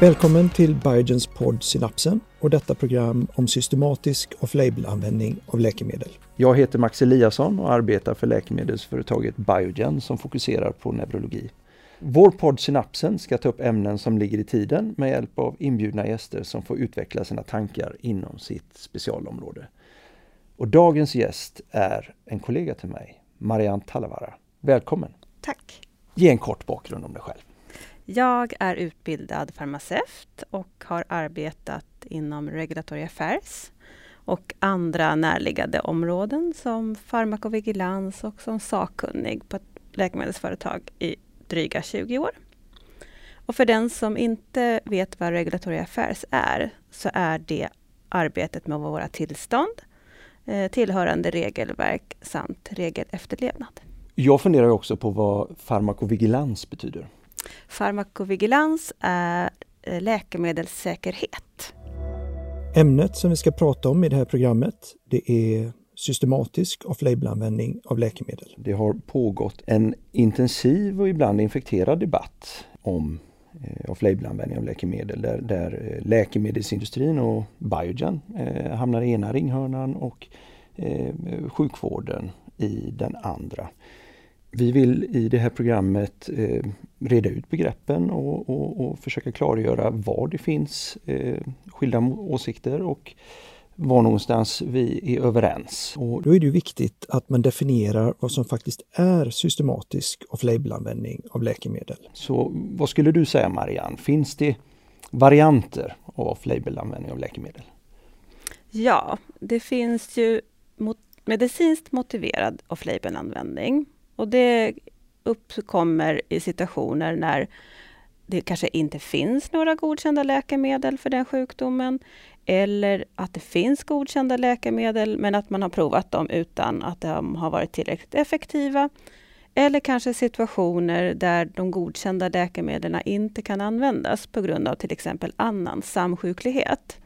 Välkommen till Biogens podd Synapsen och detta program om systematisk off-label-användning av läkemedel. Jag heter Max Eliasson och arbetar för läkemedelsföretaget Biogen som fokuserar på neurologi. Vår podd Synapsen ska ta upp ämnen som ligger i tiden med hjälp av inbjudna gäster som får utveckla sina tankar inom sitt specialområde. Och dagens gäst är en kollega till mig, Marianne Talavara. Välkommen! Tack! Ge en kort bakgrund om dig själv. Jag är utbildad farmaceut och har arbetat inom Regulatory Affairs och andra närliggande områden som farmakovigilans och som sakkunnig på ett läkemedelsföretag i dryga 20 år. Och för den som inte vet vad Regulatory Affairs är, så är det arbetet med våra tillstånd, eh, tillhörande regelverk samt regelefterlevnad. Jag funderar också på vad farmakovigilans betyder. Farmakovigilans är eh, läkemedelssäkerhet. Ämnet som vi ska prata om i det här programmet det är systematisk off-label-användning av läkemedel. Det har pågått en intensiv och ibland infekterad debatt om eh, off-label-användning av läkemedel där, där eh, läkemedelsindustrin och Biogen eh, hamnar i ena ringhörnan och eh, sjukvården i den andra. Vi vill i det här programmet eh, reda ut begreppen och, och, och, försöka klargöra var det finns eh, skilda åsikter och var någonstans vi är överens. Och då är det viktigt att man definierar vad som faktiskt är systematisk off-label-användning av läkemedel. Så vad skulle du säga Marianne, finns det varianter av off-label-användning av läkemedel? Ja, det finns ju mot medicinskt motiverad off-label-användning och det uppkommer i situationer när det kanske inte finns några godkända läkemedel för den sjukdomen eller att det finns godkända läkemedel men att man har provat dem utan att de har varit tillräckligt effektiva. Eller kanske situationer där de godkända läkemedlen inte kan användas på grund av till exempel annan samsjuklighet.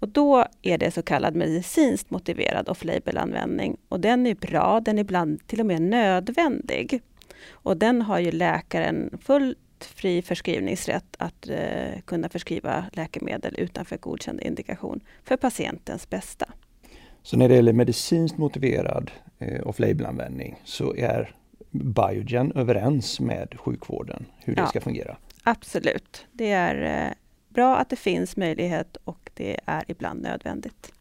Och då är det så kallad medicinskt motiverad off-label-användning. Och den är bra, den är ibland till och med nödvändig. Och den har ju läkaren fullt fri förskrivningsrätt att eh, kunna förskriva läkemedel utanför godkänd indikation för patientens bästa. Så när det gäller medicinskt motiverad eh, off-label-användning så är Biogen överens med sjukvården hur det ja, ska fungera? Absolut. Det är eh, bra att det finns möjlighet och det är ibland nödvändigt.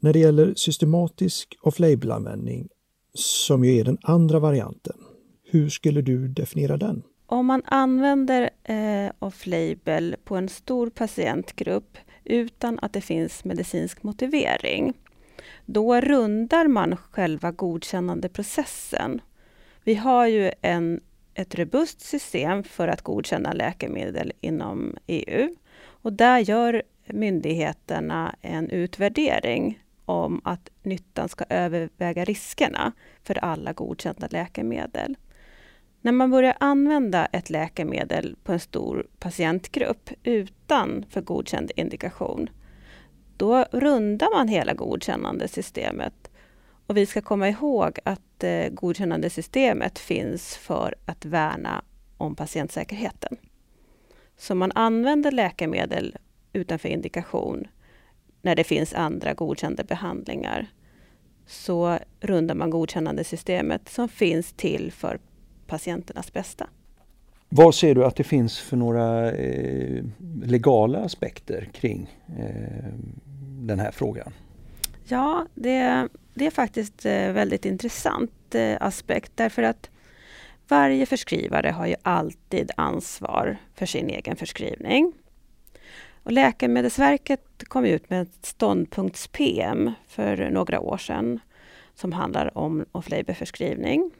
När det gäller systematisk off-label-användning, som ju är den andra varianten, hur skulle du definiera den? Om man använder eh, off-label på en stor patientgrupp utan att det finns medicinsk motivering, då rundar man själva godkännandeprocessen. Vi har ju en, ett robust system för att godkänna läkemedel inom EU och där gör myndigheterna en utvärdering om att nyttan ska överväga riskerna för alla godkända läkemedel. När man börjar använda ett läkemedel på en stor patientgrupp utan för godkänd indikation, då rundar man hela godkännandesystemet. Och vi ska komma ihåg att eh, godkännandesystemet finns för att värna om patientsäkerheten. Så man använder läkemedel utanför indikation när det finns andra godkända behandlingar så rundar man godkännandesystemet som finns till för patienternas bästa. Vad ser du att det finns för några eh, legala aspekter kring eh, den här frågan? Ja, det, det är faktiskt eh, väldigt intressant eh, aspekt därför att varje förskrivare har ju alltid ansvar för sin egen förskrivning. Och Läkemedelsverket kom ut med ett ståndpunkts-PM för några år sedan som handlar om off-label-förskrivning.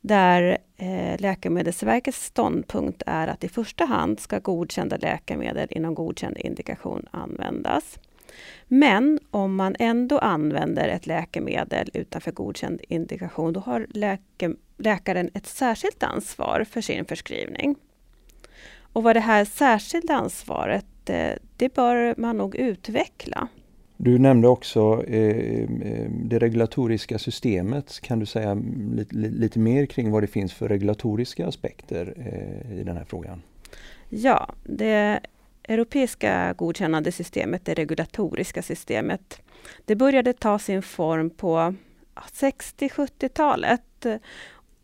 Där eh, Läkemedelsverkets ståndpunkt är att i första hand ska godkända läkemedel inom godkänd indikation användas. Men om man ändå använder ett läkemedel utanför godkänd indikation, då har läke, läkaren ett särskilt ansvar för sin förskrivning. Och vad det här särskilda ansvaret, det bör man nog utveckla. Du nämnde också eh, eh, det regulatoriska systemet. Kan du säga lite, lite, mer kring vad det finns för regulatoriska aspekter eh, i den här frågan? Ja, det europeiska godkännande systemet, det regulatoriska systemet, det började ta sin form på 60-70-talet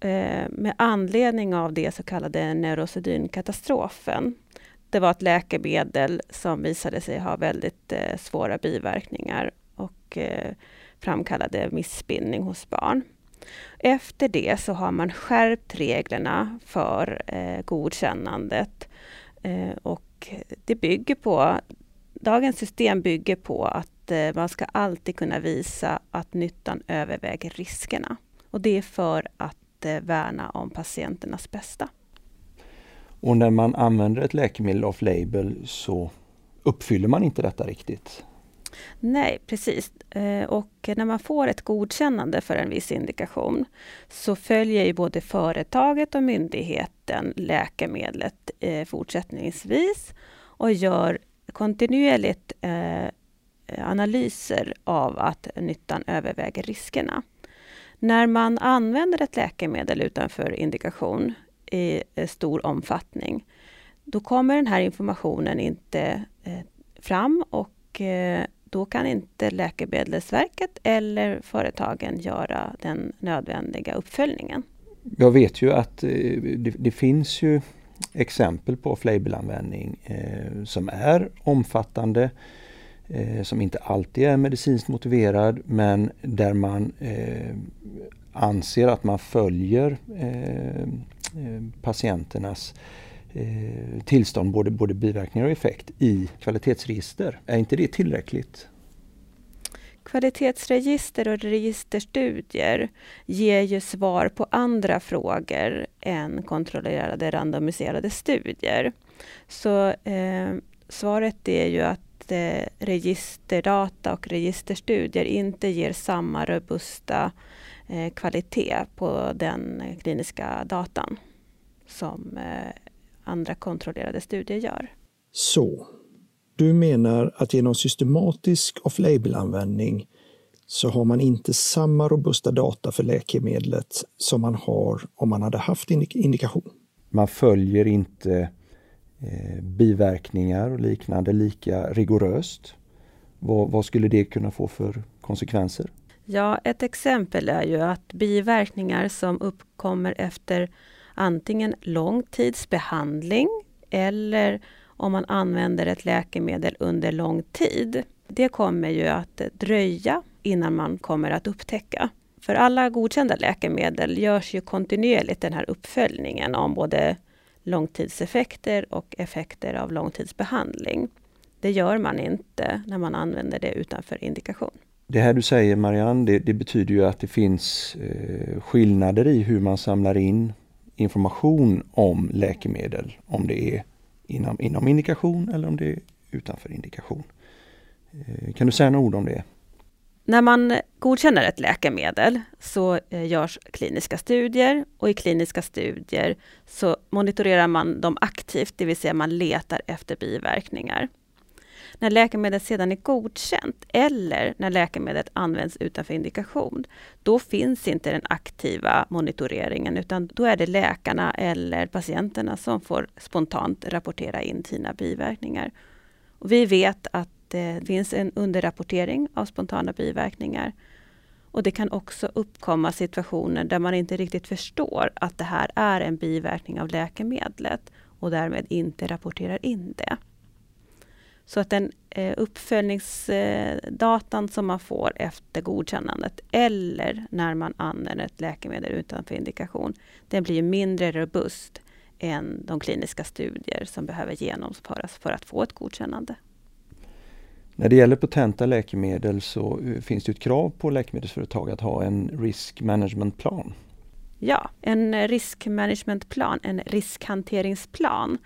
eh, med anledning av det så kallade neurosedynkatastrofen. Det var ett läkemedel som visade sig ha väldigt eh, svåra biverkningar och eh, framkallade missbildning hos barn. Efter det så har man skärpt reglerna för godkännandet och och det bygger på Dagens system bygger på att eh, man ska alltid kunna visa att nyttan överväger riskerna. Och det är för att eh, värna om patienternas bästa. Och när man använder ett läkemedel off-label så uppfyller man inte detta riktigt? Nej, precis. Eh, och när man får ett godkännande för en viss indikation så följer ju både företaget och myndigheten läkemedlet eh, fortsättningsvis och gör kontinuerligt eh, analyser av att nyttan överväger riskerna. När man använder ett läkemedel utanför indikation i stor omfattning, då kommer den här informationen inte fram och då kan inte Läkemedelsverket eller företagen göra den nödvändiga uppföljningen. Jag vet ju att eh, det, det finns ju exempel på flabelanvändning eh, som är omfattande, eh, som inte alltid är medicinskt motiverad men där man eh, anser att man följer eh, eh, patienternas eh, tillstånd, både, både biverkningar och effekt, i kvalitetsregister. Är inte det tillräckligt? Kvalitetsregister och registerstudier ger ju svar på andra frågor än kontrollerade randomiserade studier. Så eh, svaret är ju att eh, registerdata och registerstudier inte ger samma robusta eh, kvalitet på den eh, kliniska datan som eh, andra kontrollerade studier gör. Så, du menar att genom systematisk off-label-användning så har man inte samma robusta data för läkemedlet som man har om man hade haft indikation? Man följer inte eh, biverkningar och liknande lika rigoröst. Vad, vad skulle det kunna få för konsekvenser? Ja, ett exempel är ju att biverkningar som uppkommer efter antingen lång tids behandling eller om man använder ett läkemedel under lång tid. Det kommer ju att dröja innan man kommer att upptäcka. För alla godkända läkemedel görs ju kontinuerligt den här uppföljningen om både långtidseffekter och effekter av långtidsbehandling. Det gör man inte när man använder det utanför indikation. Det här du säger Marianne, det, det betyder ju att det finns eh, skillnader i hur man samlar in information om läkemedel, om det är inom, inom indikation eller om det är utanför indikation. Eh, kan du säga några ord om det? När man godkänner ett läkemedel så eh, görs kliniska studier och i kliniska studier så monitorerar man dem aktivt, det vill säga man letar efter biverkningar. När läkemedlet sedan är godkänt eller när läkemedlet används utanför indikation, då finns inte den aktiva monitoreringen utan då är det läkarna eller patienterna som får spontant rapportera in sina biverkningar. Och vi vet att eh, det finns en underrapportering av spontana biverkningar. Och det kan också uppkomma situationer där man inte riktigt förstår att det här är en biverkning av läkemedlet och därmed inte rapporterar in det. Så att den eh, uppföljningsdatan som man får efter godkännandet eller när man använder ett läkemedel utanför indikation, den blir mindre robust än de kliniska studier som behöver genomföras för att få ett godkännande. När det gäller potenta läkemedel så eh, finns det ett krav på läkemedelsföretag att ha en risk management plan. Ja, en risk management plan, en riskhanteringsplan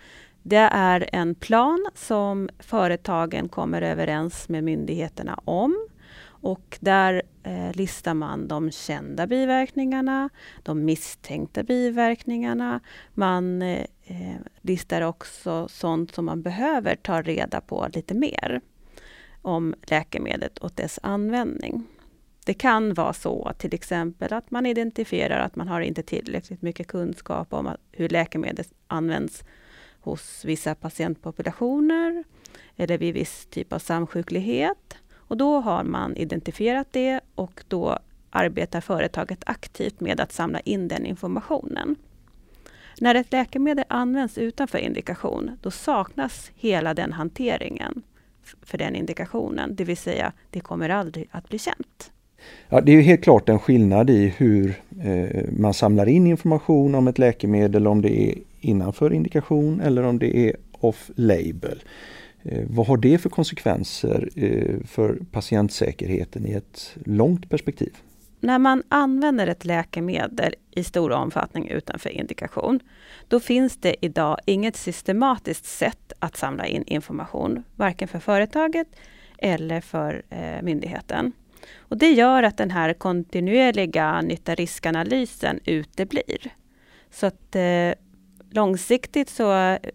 det är en plan som företagen kommer överens med myndigheterna om. Och där eh, listar man de kända biverkningarna, de misstänkta biverkningarna. Man eh, eh, listar också sånt som man behöver ta reda på lite mer om läkemedlet och dess användning. Det kan vara så till exempel att man identifierar att man har inte tillräckligt mycket kunskap om hur läkemedlet används hos vissa patientpopulationer eller vid viss typ av samsjuklighet. Och då har man identifierat det och då arbetar företaget aktivt med att samla in den informationen. När ett läkemedel används utanför indikation, då saknas hela den hanteringen för den indikationen, det vill säga det kommer aldrig att bli känt. Ja, det är helt klart en skillnad i hur eh, man samlar in information om ett läkemedel, om det är innanför indikation eller om det är off-label. Eh, vad har det för konsekvenser eh, för patientsäkerheten i ett långt perspektiv? När man använder ett läkemedel i stor omfattning utanför indikation, då finns det idag inget systematiskt sätt att samla in information, varken för företaget eller för eh, myndigheten. Och det gör att den här kontinuerliga nytta-riskanalysen uteblir. Så att långsiktigt så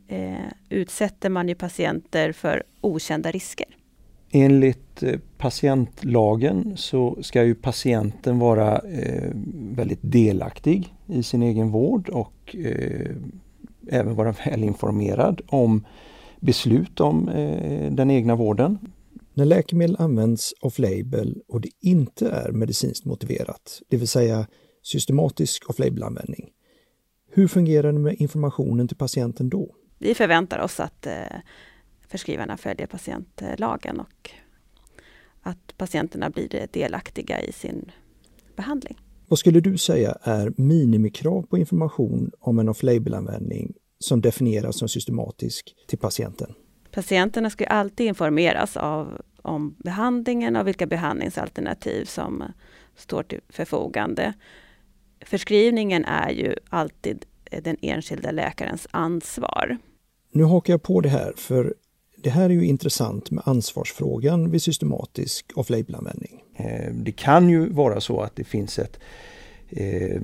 eh, utsätter man ju patienter för okända risker. Enligt eh, patientlagen så ska ju patienten vara eh, väldigt delaktig i sin egen vård och eh, även vara välinformerad om beslut om eh, den egna vården. När läkemedel används off-label och det inte är medicinskt motiverat, det vill säga systematisk off-label-användning, hur fungerar det med informationen till patienten då? Vi förväntar oss att eh, förskrivarna följer patientlagen och att patienterna blir delaktiga i sin behandling. Vad skulle du säga är minimikrav på information om en off-label-användning som definieras som systematisk till patienten? Patienterna ska alltid informeras av, om behandlingen och vilka behandlingsalternativ som står till förfogande. Förskrivningen är ju alltid den enskilda läkarens ansvar. Nu hakar jag på det här, för det här är ju intressant med ansvarsfrågan vid systematisk off-label-användning. Eh, det kan ju vara så att det finns ett, eh,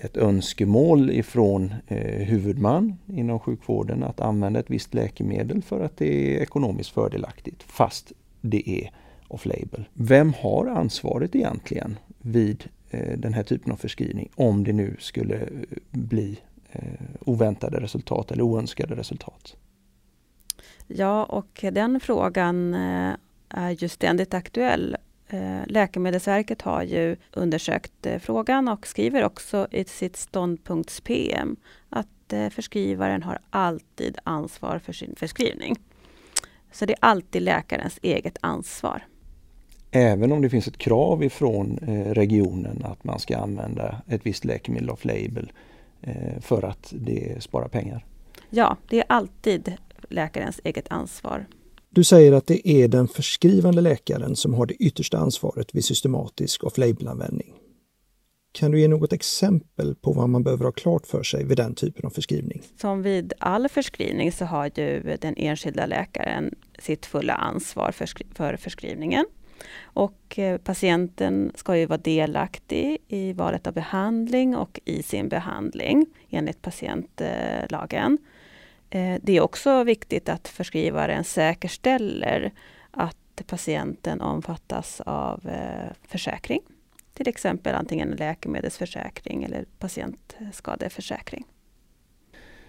ett önskemål ifrån eh, huvudman inom sjukvården att använda ett visst läkemedel för att det är ekonomiskt fördelaktigt fast det är off-label. Vem har ansvaret egentligen vid Eh, den här typen av förskrivning om det nu skulle eh, bli eh, oväntade resultat eller oönskade resultat? Ja, och den frågan är ju ständigt aktuell. Läkemedelsverket har ju undersökt frågan och skriver också i sitt ståndpunkts-PM att förskrivaren har alltid ansvar för sin förskrivning. Så det är alltid läkarens eget ansvar. Även om det finns ett krav ifrån regionen att man ska använda ett visst läkemedel off-label för att det sparar pengar? Ja, det är alltid läkarens eget ansvar. Du säger att det är den förskrivande läkaren som har det yttersta ansvaret vid systematisk off-label-användning. Kan du ge något exempel på vad man behöver ha klart för sig vid den typen av förskrivning? Som vid all förskrivning så har ju den enskilda läkaren sitt fulla ansvar för, för förskrivningen. Och eh, patienten ska ju vara delaktig i valet av behandling och i sin behandling enligt patientlagen. Eh, det är också viktigt att förskrivaren säkerställer att patienten omfattas av eh, försäkring. Till exempel antingen läkemedelsförsäkring eller patientskadeförsäkring.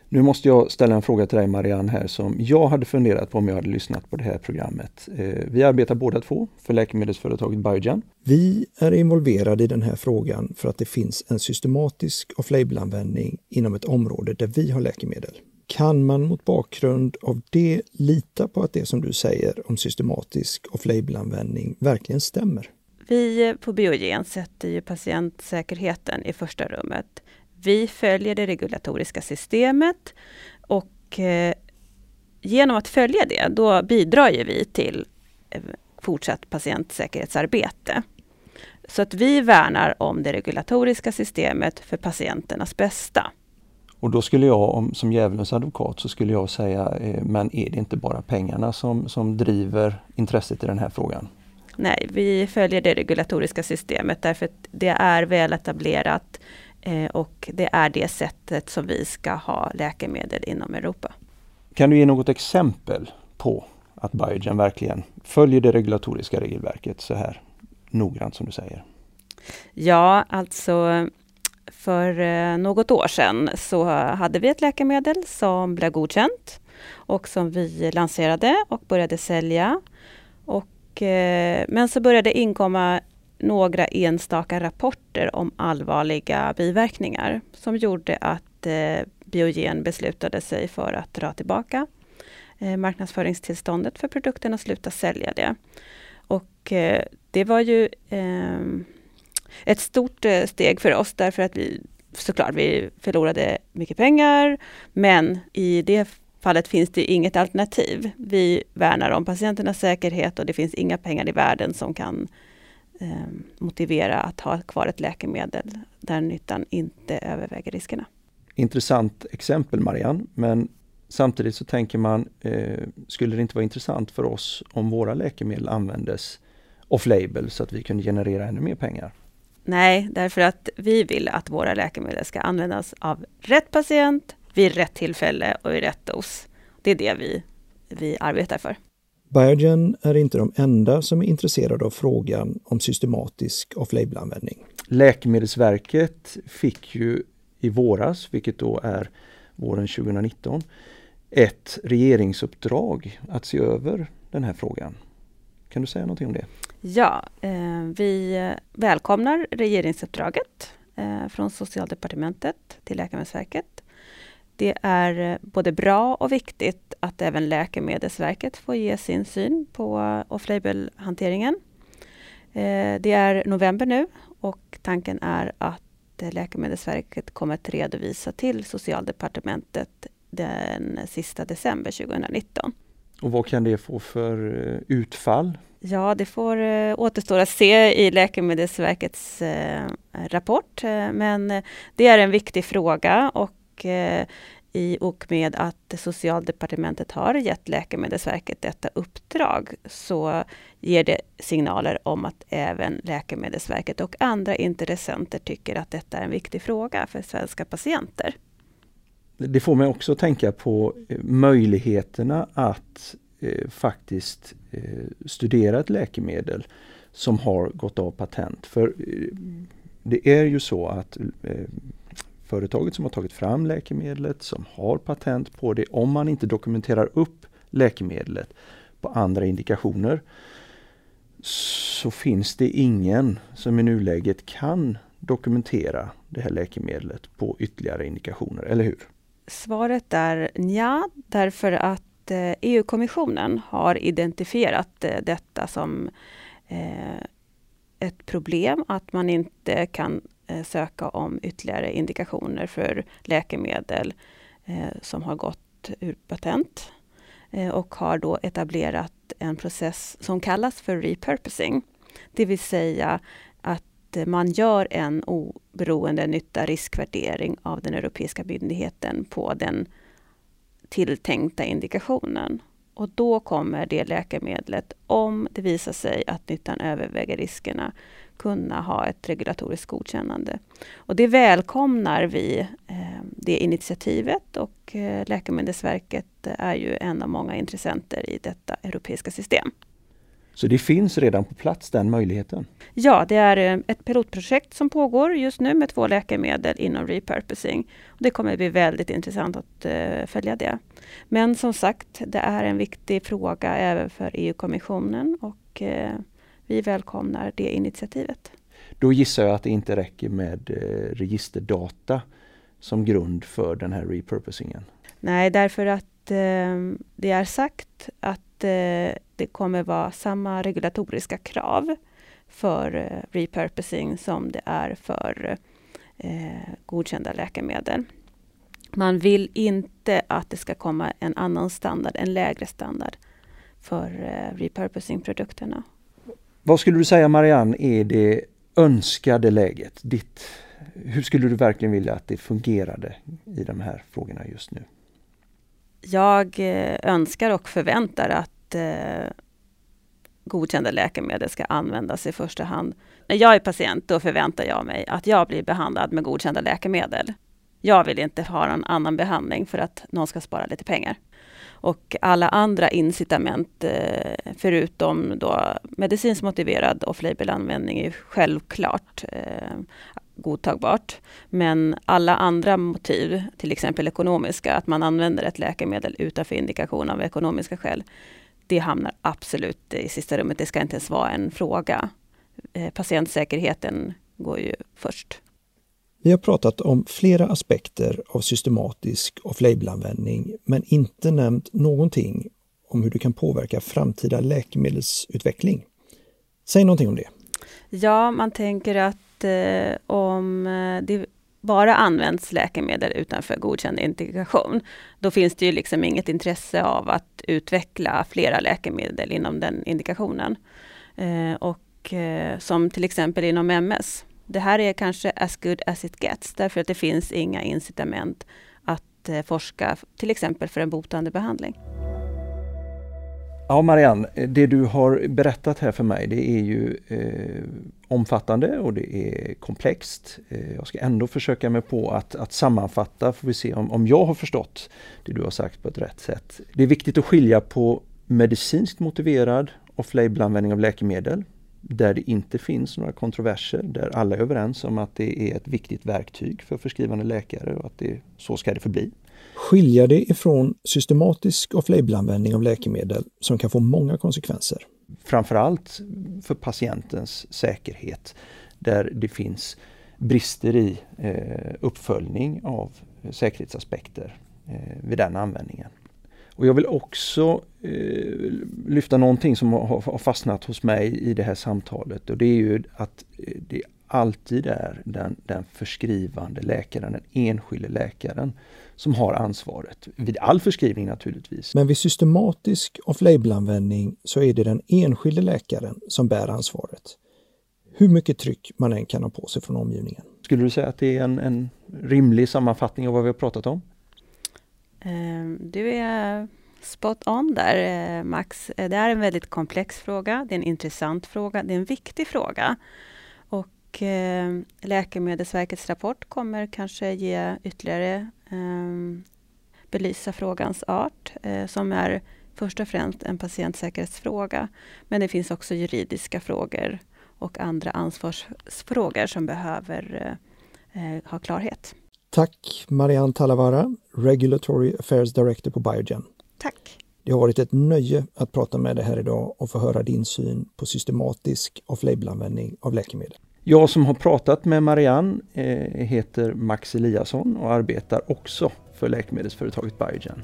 Nu måste jag ställa en fråga till dig Marianne här som jag hade funderat på om jag hade lyssnat på det här programmet. Eh, vi arbetar båda två för läkemedelsföretaget Biogen. Vi är involverade i den här frågan för att det finns en systematisk off-label-användning inom ett område där vi har läkemedel. Kan man mot bakgrund av det lita på att det som du säger om systematisk off-label-användning verkligen stämmer? Vi på Biogen sätter ju patientsäkerheten i första rummet. Vi följer det regulatoriska systemet och eh, genom att följa det, då bidrar ju vi till eh, fortsatt patientsäkerhetsarbete. Så att vi värnar om det regulatoriska systemet för patienternas bästa. Och då skulle jag om, som djävulens advokat så skulle jag säga, eh, men är det inte bara pengarna som, som driver intresset i den här frågan? Nej, vi följer det regulatoriska systemet därför att det är väl etablerat och det är det sättet som vi ska ha läkemedel inom Europa. Kan du ge något exempel på att Biogen verkligen följer det regulatoriska regelverket så här noggrant som du säger? Ja, alltså för eh, något år sedan så hade vi ett läkemedel som blev godkänt och som vi lanserade och började sälja. Och, eh, men så började inkomma några enstaka rapporter om allvarliga biverkningar som gjorde att eh, Biogen beslutade sig för att dra tillbaka eh, marknadsföringstillståndet för produkten och sluta sälja det. Och eh, det var ju eh, ett stort eh, steg för oss därför att vi såklart, vi förlorade mycket pengar, men i det fallet finns det inget alternativ. Vi värnar om patienternas säkerhet och det finns inga pengar i världen som kan eh, motivera att ha kvar ett läkemedel där nyttan inte överväger riskerna. Intressant exempel Marianne, men samtidigt så tänker man, eh, skulle det inte vara intressant för oss om våra läkemedel användes off-label så att vi kunde generera ännu mer pengar? Nej, därför att vi vill att våra läkemedel ska användas av rätt patient, vid rätt tillfälle och i rätt dos. Det är det vi, vi arbetar för. Biogen är inte de enda som är intresserade av frågan om systematisk off-label-användning. Läkemedelsverket fick ju i våras, vilket då är våren 2019, ett regeringsuppdrag att se över den här frågan. Kan du säga någonting om det? Ja, eh, vi välkomnar regeringsuppdraget eh, från Socialdepartementet till Läkemedelsverket. Det är eh, både bra och viktigt att även Läkemedelsverket får ge sin syn på off-label-hanteringen. Eh, det är november nu och tanken är att Läkemedelsverket kommer att redovisa till Socialdepartementet den sista december 2019. Och vad kan det få för eh, utfall? Ja, det får eh, återstå att se i Läkemedelsverkets eh, rapport. Eh, men det är en viktig fråga och och eh, i och med att Socialdepartementet har gett Läkemedelsverket detta uppdrag så ger det signaler om att även Läkemedelsverket och andra intressenter tycker att detta är en viktig fråga för svenska patienter. Det får mig också tänka på eh, möjligheterna att eh, faktiskt eh, studera ett läkemedel som har gått av patent. För eh, det är ju så att eh, företaget som har tagit fram läkemedlet, som har patent på det, om man inte dokumenterar upp läkemedlet på andra indikationer så finns det ingen som i nuläget kan dokumentera det här läkemedlet på ytterligare indikationer, eller hur? Svaret är ja, därför att eh, EU-kommissionen har identifierat eh, detta som eh, ett problem, att man inte kan Eh, söka om ytterligare indikationer för läkemedel eh, som har gått ur patent eh, och har då etablerat en process som kallas för repurposing. Det vill säga att man gör en oberoende nytta-riskvärdering av den europeiska myndigheten på den tilltänkta indikationen. Och då kommer det läkemedlet, om det visar sig att nyttan överväger riskerna, kunna ha ett regulatoriskt godkännande. Och det välkomnar vi, eh, det initiativet och eh, Läkemedelsverket är ju en av många intressenter i detta europeiska system. Så det finns redan på plats den möjligheten? Ja, det är eh, ett pilotprojekt som pågår just nu med två läkemedel inom repurposing. Det kommer bli väldigt intressant att följa det. Men som sagt, det är en viktig fråga även för EU-kommissionen och vi välkomnar det initiativet. Då gissar jag att det inte räcker med uh, registerdata som grund för den här repurposingen? Nej, därför att det är sagt att det kommer vara samma regulatoriska krav för eh, repurposing som det är för eh, godkända läkemedel. Man vill inte att det ska komma en annan standard, en lägre standard för eh, repurposing-produkterna. Vad skulle du säga Marianne är det önskade läget? Ditt, hur skulle du verkligen vilja att det fungerade i de här frågorna just nu? Jag eh, önskar och förväntar att eh, godkända läkemedel ska användas i första hand. När jag är patient då förväntar jag mig att jag blir behandlad med godkända läkemedel. Jag vill inte ha någon annan behandling för att någon ska spara lite pengar. Och alla andra incitament eh, förutom då medicinskt motiverad off-label användning är självklart eh, godtagbart. Men alla andra motiv, till exempel ekonomiska, att man använder ett läkemedel utanför indikation av ekonomiska skäl, det hamnar absolut i sista rummet. Det ska inte ens vara en fråga. Eh, patientsäkerheten går ju först. Vi har pratat om flera aspekter av systematisk off-label-användning men inte nämnt någonting om hur det kan påverka framtida läkemedelsutveckling. Säg någonting om det. Ja, man tänker att eh, om eh, det bara används läkemedel utanför godkänd indikation, då finns det ju liksom inget intresse av att utveckla flera läkemedel inom den indikationen. Eh, och eh, som till exempel inom MS. Det här är kanske as good as it gets, därför att det finns inga incitament att eh, forska till exempel för en botande behandling. Ja Marianne, det du har berättat här för mig det är ju eh, omfattande och det är komplext. Eh, jag ska ändå försöka mig på att, att sammanfatta, får vi se om, om jag har förstått det du har sagt på ett rätt sätt. Det är viktigt att skilja på medicinskt motiverad off-label-användning av läkemedel där det inte finns några kontroverser, där alla är överens om att det är ett viktigt verktyg för förskrivande läkare och att det, så ska det förbli skilja det ifrån systematisk off-label-användning av läkemedel som kan få många konsekvenser. Framförallt för patientens säkerhet där det finns brister i eh, uppföljning av säkerhetsaspekter eh, vid den användningen. Och jag vill också eh, lyfta någonting som har, har, fastnat hos mig i det här samtalet och det är ju att eh, det alltid är den, den förskrivande läkaren, den enskilde läkaren som har ansvaret. Vid all förskrivning naturligtvis. Men vid systematisk off-label-användning så är det den enskilde läkaren som bär ansvaret. Hur mycket tryck man än kan ha på sig från omgivningen. Skulle du säga att det är en, en rimlig sammanfattning av vad vi har pratat om? Ehm, du är spot on där eh, Max. Eh, det är en väldigt komplex fråga, det är en intressant fråga, det är en viktig fråga. Och ehm, Läkemedelsverkets rapport kommer kanske ge ytterligare ehm, belysa frågans art eh, som är först och främst en patientsäkerhetsfråga. Men det finns också juridiska frågor och andra ansvarsfrågor som behöver eh, ha klarhet. Tack Marianne Talavara, Regulatory Affairs Director på Biogen. Tack. Det har varit ett nöje att prata med dig här idag och få höra din syn på systematisk off-label-användning av läkemedel. Jag som har pratat med Marianne eh, heter Max Eliasson och arbetar också för läkemedelsföretaget Biogen.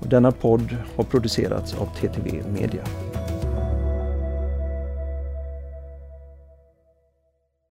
Och denna podd har producerats av TTV Media.